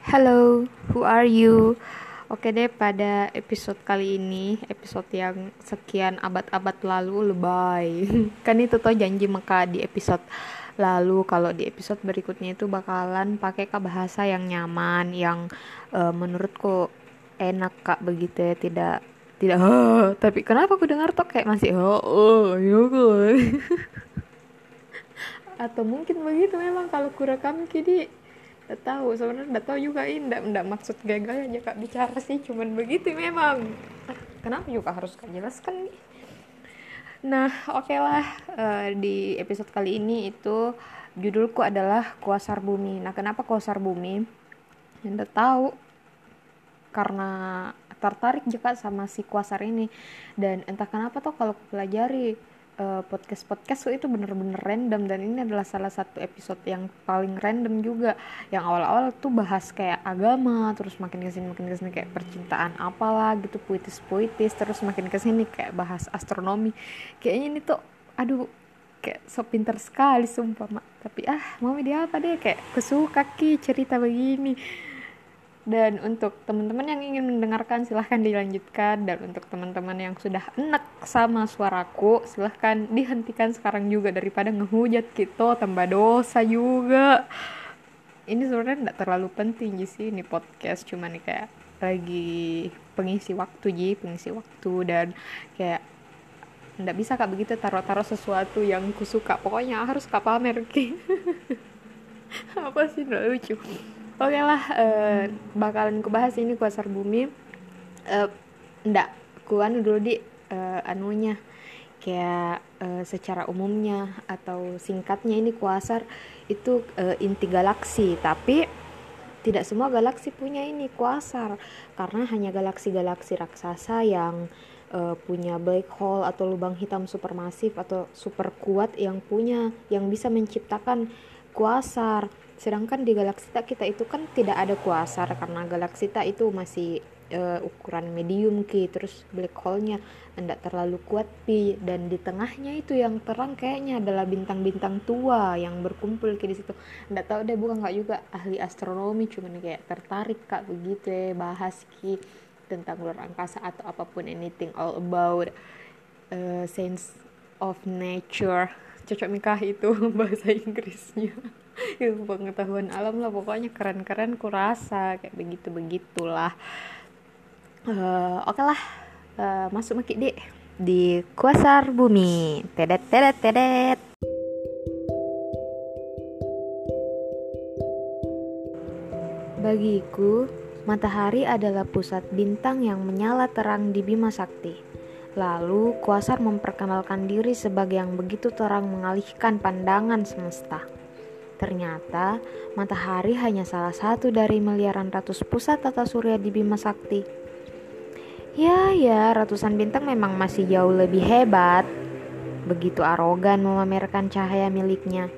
Hello, who are you? Oke deh, pada episode kali ini, episode yang sekian abad-abad lalu lebay. kan itu tuh janji Meka di episode lalu. Kalau di episode berikutnya itu bakalan pakai kak bahasa yang nyaman, yang uh, menurutku enak kak begitu ya, tidak tidak oh, tapi kenapa aku dengar tuh kayak masih oh, oh ya atau mungkin begitu memang kalau kurekam kini Nggak tahu sebenarnya nggak tahu juga ini nggak nggak maksud gagal aja kak bicara sih cuman begitu memang. Kenapa juga harus kak jelaskan nih? Nah oke okay lah uh, di episode kali ini itu judulku adalah kuasar bumi. Nah kenapa kuasar bumi? Anda tahu karena tertarik juga sama si kuasar ini. Dan entah kenapa tuh kalau pelajari uh, podcast podcast itu bener-bener random dan ini adalah salah satu episode yang paling random juga. Yang awal-awal tuh bahas kayak agama terus makin ke sini makin ke sini kayak percintaan apalah gitu puitis puitis terus makin ke sini kayak bahas astronomi. Kayaknya ini tuh aduh kayak so pinter sekali sumpah mak. Tapi ah mau dia apa deh? Kayak kesuka ki cerita begini dan untuk teman-teman yang ingin mendengarkan silahkan dilanjutkan. Dan untuk teman-teman yang sudah enak sama suaraku silahkan dihentikan sekarang juga daripada ngehujat kita tambah dosa juga. Ini sebenarnya tidak terlalu penting sih ini podcast cuman kayak lagi pengisi waktu ji pengisi waktu. Dan kayak nggak bisa kak begitu taruh-taruh sesuatu yang kusuka pokoknya harus kak pamer apa sih lucu Oke okay lah, uh, bakalan bahas ini kuasar bumi. Uh, ndak, kuan dulu di uh, anunya kayak uh, secara umumnya atau singkatnya ini kuasar itu uh, inti galaksi, tapi tidak semua galaksi punya ini kuasar. Karena hanya galaksi-galaksi raksasa yang uh, punya black hole atau lubang hitam supermasif atau super kuat yang punya yang bisa menciptakan kuasar. Sedangkan di galaksi tak kita itu kan tidak ada kuasar karena galaksi tak itu masih uh, ukuran medium ki terus black hole-nya tidak terlalu kuat pi dan di tengahnya itu yang terang kayaknya adalah bintang-bintang tua yang berkumpul ki di situ. Tidak tahu deh bukan nggak juga ahli astronomi cuman kayak tertarik kak begitu ya bahas ki tentang luar angkasa atau apa pun anything all about uh, sense of nature cocok nikah itu bahasa Inggrisnya. Ilmu pengetahuan alam lah pokoknya keren-keren kurasa kayak begitu begitulah uh, oke okay lah uh, masuk maki dek di kuasar bumi. Tedet tedet tedet. Bagiku, matahari adalah pusat bintang yang menyala terang di Bima Sakti. Lalu, Kuasar memperkenalkan diri sebagai yang begitu terang mengalihkan pandangan semesta. Ternyata, matahari hanya salah satu dari miliaran ratus pusat tata surya di Bima Sakti. Ya, ya, ratusan bintang memang masih jauh lebih hebat. Begitu arogan memamerkan cahaya miliknya.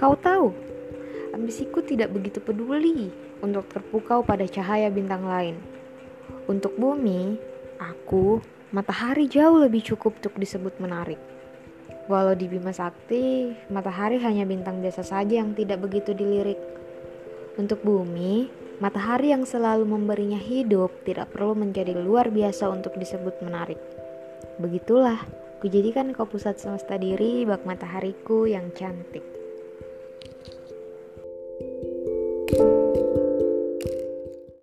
Kau tahu, ambisiku tidak begitu peduli untuk terpukau pada cahaya bintang lain. Untuk bumi, aku, matahari jauh lebih cukup untuk disebut menarik. Walau di Bima Sakti, matahari hanya bintang biasa saja yang tidak begitu dilirik. Untuk bumi, matahari yang selalu memberinya hidup tidak perlu menjadi luar biasa untuk disebut menarik. Begitulah, kujadikan kau pusat semesta diri bak matahariku yang cantik.